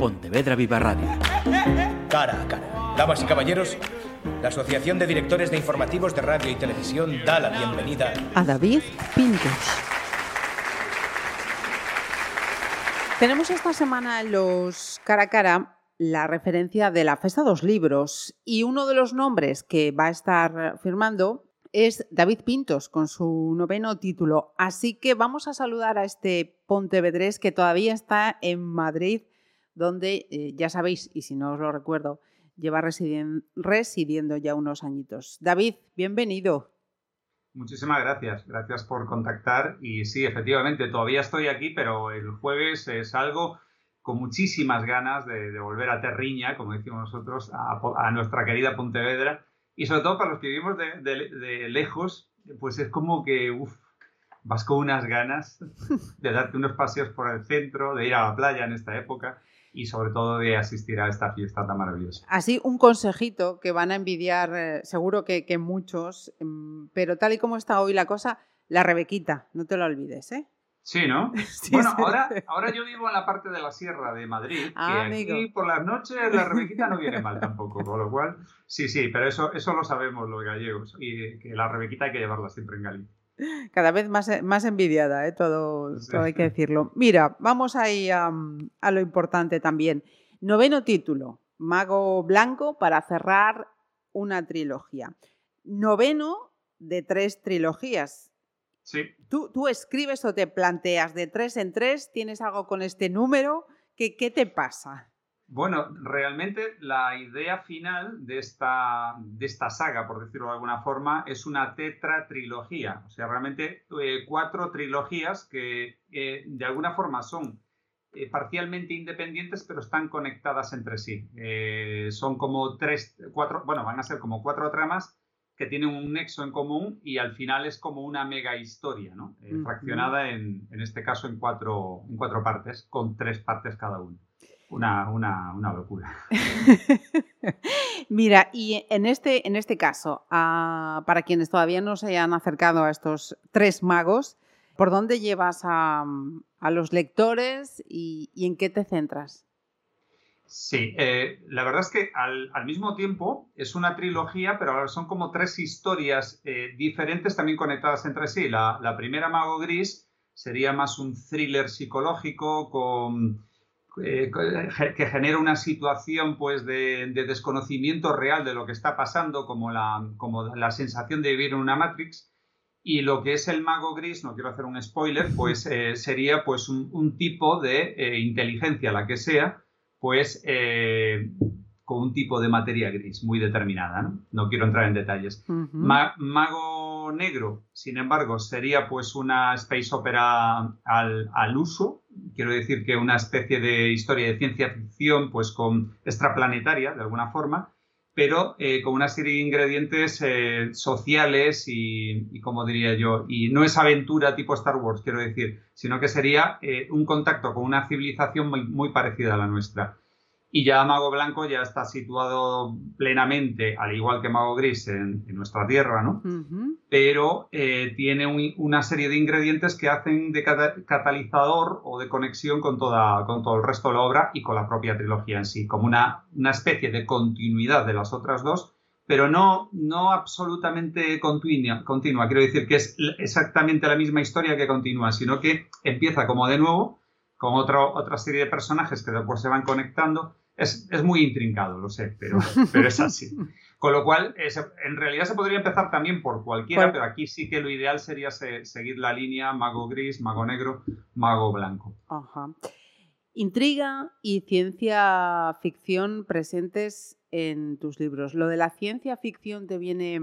Pontevedra Viva Radio. Cara a cara. Damas y caballeros, la Asociación de Directores de Informativos de Radio y Televisión da la bienvenida a David Pintos. Tenemos esta semana en los cara a cara la referencia de la Festa dos Libros y uno de los nombres que va a estar firmando es David Pintos con su noveno título. Así que vamos a saludar a este Pontevedrés que todavía está en Madrid, donde eh, ya sabéis, y si no os lo recuerdo, lleva residiendo ya unos añitos. David, bienvenido. Muchísimas gracias, gracias por contactar y sí, efectivamente, todavía estoy aquí, pero el jueves salgo con muchísimas ganas de, volver a Terriña, como decimos nosotros, a nuestra querida Pontevedra y sobre todo para los que vivimos de, lejos, pues es como que, uff, vas con unas ganas de darte unos paseos por el centro, de ir a la playa en esta época y sobre todo de asistir a esta fiesta tan maravillosa. Así, un consejito que van a envidiar eh, seguro que, que, muchos, mm, pero tal y como está hoy la cosa, la Rebequita, no te lo olvides, ¿eh? Sí, ¿no? bueno, Ahora, ahora yo vivo en la parte de la sierra de Madrid, ah, que aquí por las noches la rebequita no viene mal tampoco, con lo cual, sí, sí, pero eso, eso lo sabemos los gallegos, y que la rebequita hay que llevarla siempre en Galicia. Cada vez más, más envidiada, ¿eh? todo, todo hay que decirlo. Mira, vamos ahí a, a lo importante también. Noveno título, Mago Blanco para cerrar una trilogía. Noveno de tres trilogías ¿Tú, escribes o te planteas de tres en tres? ¿Tienes algo con este número? ¿Qué, qué te pasa? Bueno, realmente la idea final de esta, de esta saga, por decirlo de alguna forma, es una tetratrilogía. O sea, realmente eh, cuatro trilogías que eh, de alguna forma son eh, parcialmente independientes, pero están conectadas entre sí. son como tres, cuatro, bueno, van a ser como cuatro tramas que tienen un nexo en común y al final es como una mega historia, ¿no? Fraccionada en, en, este caso en cuatro, en cuatro partes, con tres partes cada una. Una, una, una locura. Mira, y en este, en este caso, ah, para quienes todavía no se hayan acercado a estos tres magos, ¿por dónde llevas a, a los lectores y, y en qué te centras? Sí, eh, la verdad es que al, mismo tiempo es una trilogía, pero son como tres historias eh, diferentes también conectadas entre sí. La, primera, Mago Gris, sería más un thriller psicológico con, eh, que genera una situación pues, de, desconocimiento real de lo que está pasando, como la, como la sensación de vivir en una Matrix. Y lo que es el mago gris, no quiero hacer un spoiler, pues sería pues un, un tipo de inteligencia, la que sea, pues eh, con un tipo de materia gris muy determinada. No, no quiero entrar en detalles. Mago Negro, sin embargo, sería pues una space opera al, uso. Quiero decir que una especie de historia de ciencia ficción, pues con extraplanetaria, de alguna forma, pero eh, con una serie de ingredientes eh, sociales y, como diría yo, y no es aventura tipo Star Wars, quiero decir, sino que sería eh, un contacto con una civilización muy, parecida a la nuestra. Y ya Mago Blanco ya está situado plenamente, al igual que Mago Gris, en, nuestra Tierra, ¿no? Pero tiene una serie de ingredientes que hacen de catalizador o de conexión con, toda, con todo el resto de la obra y con la propia trilogía en sí, como una, una especie de continuidad de las otras dos, pero no, no absolutamente continua, continua. Quiero decir que es exactamente la misma historia que continúa, sino que empieza como de nuevo, con otro, otra serie de personajes que después se van conectando es, muy intrincado, lo sé, pero, pero es así. Con lo cual, en realidad se podría empezar también por cualquiera, pero aquí sí que lo ideal sería seguir la línea mago gris, mago negro, mago blanco. Ajá. Intriga y ciencia ficción presentes en tus libros. ¿Lo de la ciencia ficción te viene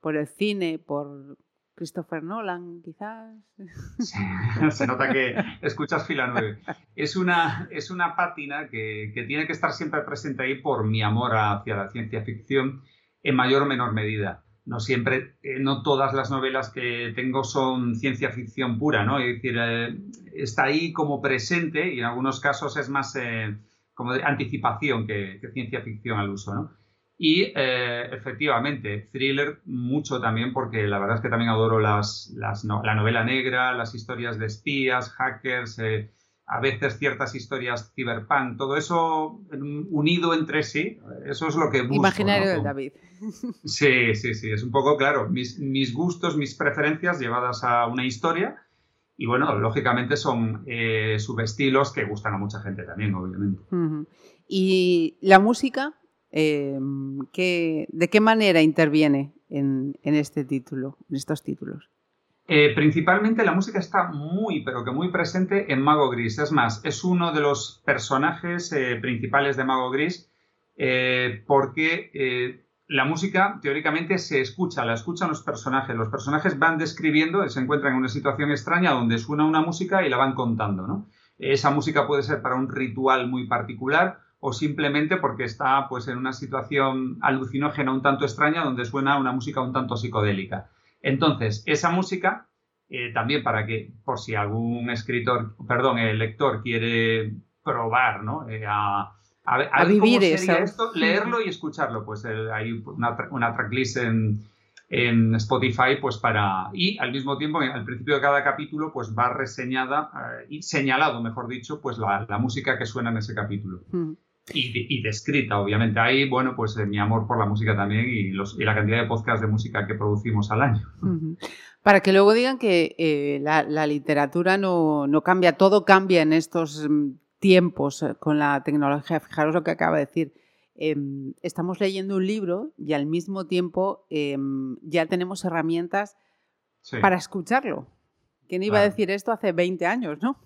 por el cine, por Christopher Nolan, quizás. se nota que escuchas fila 9. Es una, es una pátina que, tiene que estar siempre presente ahí por mi amor hacia la ciencia ficción en mayor o menor medida. No siempre, eh, no todas las novelas que tengo son ciencia ficción pura, ¿no? Es decir, eh, está ahí como presente y en algunos casos es más eh, como anticipación que, que ciencia ficción al uso, ¿no? Y eh, efectivamente, thriller mucho también, porque la verdad es que también adoro las, la novela negra, las historias de espías, hackers, eh, a veces ciertas historias cyberpunk, todo eso unido entre sí, eso es lo que busco. Imaginario de David. Sí, sí, sí, es un poco claro, mis, mis, gustos, mis preferencias llevadas a una historia y bueno, lógicamente son eh, subestilos que gustan a mucha gente también, obviamente. ¿Y la música? Eh, ¿De qué manera interviene en, en este título, en estos títulos? Eh, principalmente la música está muy, pero que muy presente en Mago Gris. Es más, es uno de los personajes eh, principales de Mago Gris eh, porque la música teóricamente se escucha, la escuchan los personajes. Los personajes van describiendo, se encuentran en una situación extraña donde suena una música y la van contando. ¿no? Esa música puede ser para un ritual muy particular o simplemente porque está pues, en una situación alucinógena un tanto extraña donde suena una música un tanto psicodélica. Entonces, esa música, eh, también para que, por si algún escritor, perdón, el lector quiere probar, ¿no? Eh, a, vivir eso. esto, leerlo y escucharlo. Pues hay una, una tracklist en, Spotify, pues para. Y al mismo tiempo, al principio de cada capítulo, pues va reseñada eh, y señalado, mejor dicho, pues la, música que suena en ese capítulo. Mm. Y, descrita, obviamente. Ahí, bueno, pues eh, mi amor por la música también y, los, y la cantidad de podcasts de música que producimos al año. Para que luego digan que eh, la, literatura no, cambia, todo cambia en estos mm, tiempos eh, con la tecnología. Fijaros lo que acaba de decir. Em, estamos leyendo un libro y al mismo tiempo em, ya tenemos herramientas para escucharlo. ¿Quién iba a decir esto hace 20 años, no?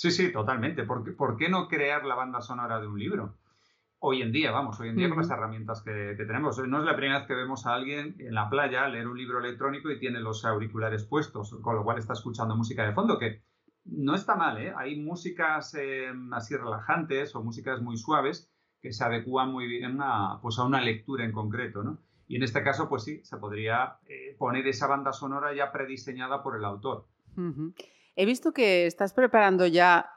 Sí, sí, totalmente. ¿Por qué, no crear la banda sonora de un libro? Hoy en día, vamos, hoy en día con las herramientas que, tenemos. No es la primera vez que vemos a alguien en la playa leer un libro electrónico y tiene los auriculares puestos, con lo cual está escuchando música de fondo, que no está mal, ¿eh? Hay músicas eh, así relajantes o músicas muy suaves que se adecúan muy bien a, pues a una lectura en concreto, ¿no? Y en este caso, pues sí, se podría eh, poner esa banda sonora ya prediseñada por el autor. He visto que estás preparando ya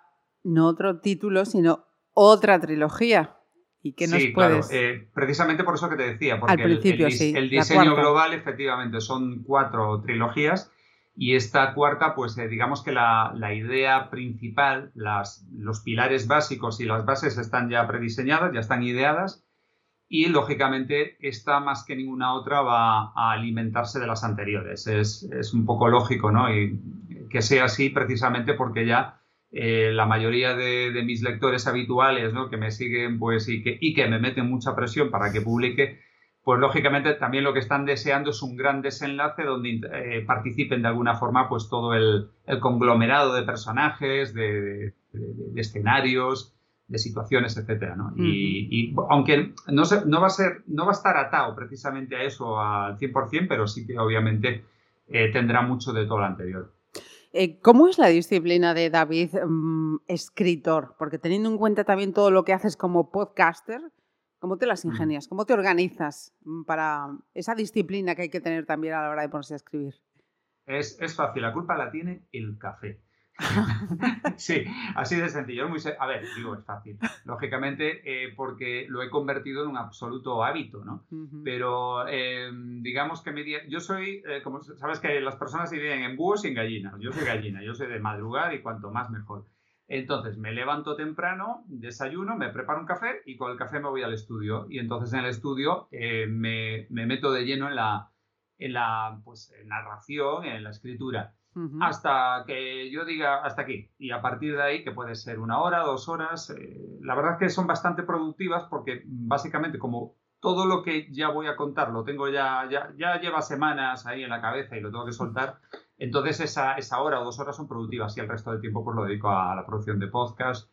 no otro título, sino otra trilogía. ¿Y qué nos sí, puedes...? Claro. Eh, precisamente por eso que te decía, porque el, diseño global efectivamente son cuatro trilogías y esta cuarta, pues eh, digamos que la, idea principal, las, los pilares básicos y las bases están ya prediseñadas, ya están ideadas y lógicamente esta más que ninguna otra va a alimentarse de las anteriores. Es, es un poco lógico, ¿no? Y que sea así precisamente porque ya eh, la mayoría de, mis lectores habituales, ¿no? que me siguen pues, y, que, y que me meten mucha presión para que publique, pues lógicamente también lo que están deseando es un gran desenlace donde eh, participen de alguna forma pues todo el, conglomerado de personajes, de, escenarios, de situaciones, etcétera, y, aunque no, no, va a ser, no va a estar atado precisamente a eso al 100%, pero sí que obviamente eh, tendrá mucho de todo lo anterior. Eh, ¿Cómo es la disciplina de David mm, escritor? Porque teniendo en cuenta también todo lo que haces como podcaster, ¿cómo te las ingenias? ¿Cómo te organizas mm, para esa disciplina que hay que tener también a la hora de ponerse a escribir? Es, es fácil, la culpa la tiene el café. sí, así de sencillo. Muy a ver, digo, es fácil. Lógicamente, eh, porque lo he convertido en un absoluto hábito, ¿no? Pero em, digamos que media... yo soy, eh, como sabes que las personas viven en búhos y en gallinas. Yo soy gallina, yo soy de madrugar y cuanto más mejor. Entonces me levanto temprano, desayuno, me preparo un café y con el café me voy al estudio. Y entonces en el estudio eh, me, me, meto de lleno en la, en la pues, narración, en la escritura hasta que yo diga hasta aquí. Y a partir de ahí, que puede ser una hora, dos horas, eh, la verdad es que son bastante productivas porque básicamente como todo lo que ya voy a contar lo tengo ya, ya, ya lleva semanas ahí en la cabeza y lo tengo que soltar, entonces esa, esa hora o dos horas son productivas y el resto del tiempo pues lo dedico a la producción de podcast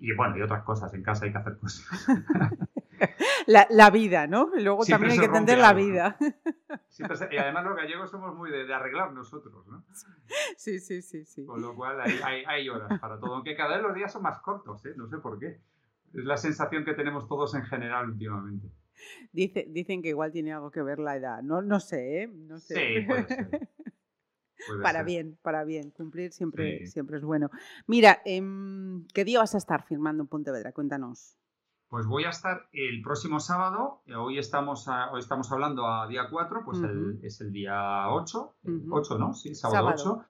y bueno, y otras cosas. En casa hay que hacer cosas. la, vida, ¿no? Luego también hay que entender la vida. Y además los gallegos somos muy de, arreglar nosotros, ¿no? Sí, sí, sí, sí. Con lo cual hay, horas para todo, aunque cada vez los días son más cortos, ¿eh? No sé por qué. Es la sensación que tenemos todos en general últimamente. Dice, dicen que igual tiene algo que ver la edad. No, no sé, ¿eh? No sé. Sí, puede ser. para bien, para bien. Cumplir siempre, siempre es bueno. Mira, em, ¿qué día vas a estar firmando en Pontevedra? Cuéntanos. Pues voy a estar el próximo sábado, eh, hoy estamos, hoy estamos hablando a día 4, pues es el día 8, 8, ¿no? Sí, sábado, 8.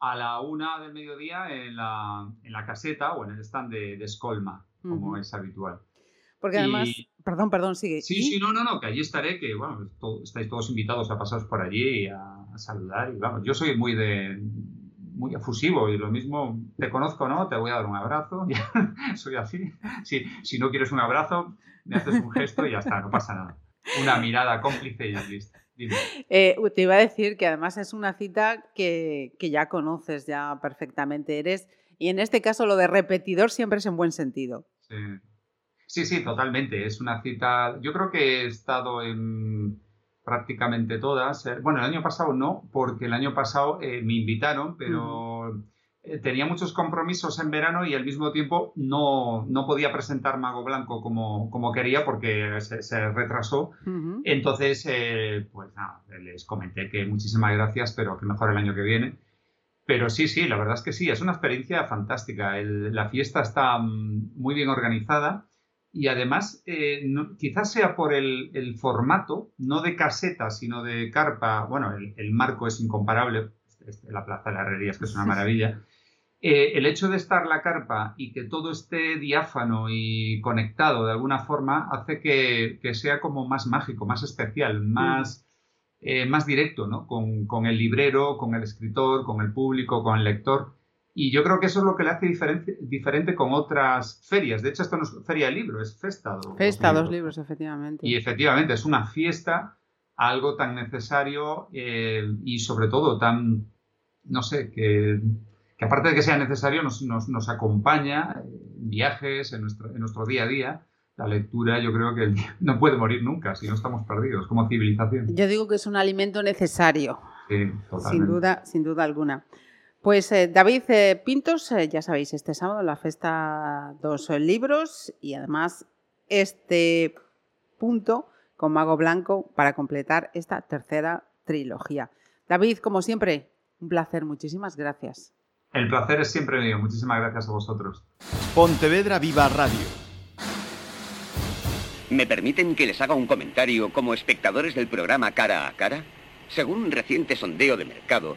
a la una del mediodía en la, en la caseta o en el stand de, de Scolma, como es habitual. Porque además, perdón, perdón, sigue. Sí, sí, no, no, no, que allí estaré, que bueno, estáis todos invitados a pasaros por allí y a, a, saludar. Y vamos, yo soy muy de muy efusivo y lo mismo, te conozco, ¿no? Te voy a dar un abrazo, soy así. Si, si no quieres un abrazo, me haces un gesto y ya está, no pasa nada. Una mirada cómplice y ya listo. Eh, te iba a decir que además es una cita que, que, ya conoces ya perfectamente eres y en este caso lo de repetidor siempre es en buen sentido. Sí. sí, sí, totalmente. Es una cita, yo creo que he estado en prácticamente todas. Eh, bueno, el año pasado no, porque el año pasado eh, me invitaron, pero eh, tenía muchos compromisos en verano y al mismo tiempo no, no podía presentar Mago Blanco como, como quería porque se, retrasó. Entonces, pues nada, les comenté que muchísimas gracias, pero que mejor el año que viene. Pero sí, sí, la verdad es que sí, es una experiencia fantástica. la fiesta está mm, muy bien organizada y además, eh, quizás sea por el, formato, no de caseta, sino de carpa. Bueno, el, marco es incomparable. La Plaza de la Herrería es que es una maravilla. Eh, el hecho de estar la carpa y que todo esté diáfano y conectado de alguna forma hace que, sea como más mágico, más especial, más, eh, más directo, ¿no? Con, con, el librero, con el escritor, con el público, con el lector. Y yo creo que eso es lo que le hace diferente, diferente con otras ferias. De hecho, esto no es feria de libro, es festa. Festa, dos libros, efectivamente. Y efectivamente, es una fiesta, algo tan necesario eh, y sobre todo tan, no sé, que, que, aparte de que sea necesario, nos, nos, nos acompaña en viajes, en nuestro, en nuestro día a día la lectura yo creo que no puede morir nunca si no estamos perdidos como civilización. Yo digo que es un alimento necesario. Sí, sin duda, sin duda alguna. Pues eh, David eh, Pintos, eh, ya sabéis, este sábado la festa dos libros y además este punto con Mago Blanco para completar esta tercera trilogía. David, como siempre, un placer, muchísimas gracias. El placer es siempre mío, muchísimas gracias a vosotros. Pontevedra Viva Radio. ¿Me permiten que les haga un comentario como espectadores del programa Cara a Cara? Según un reciente sondeo de mercado,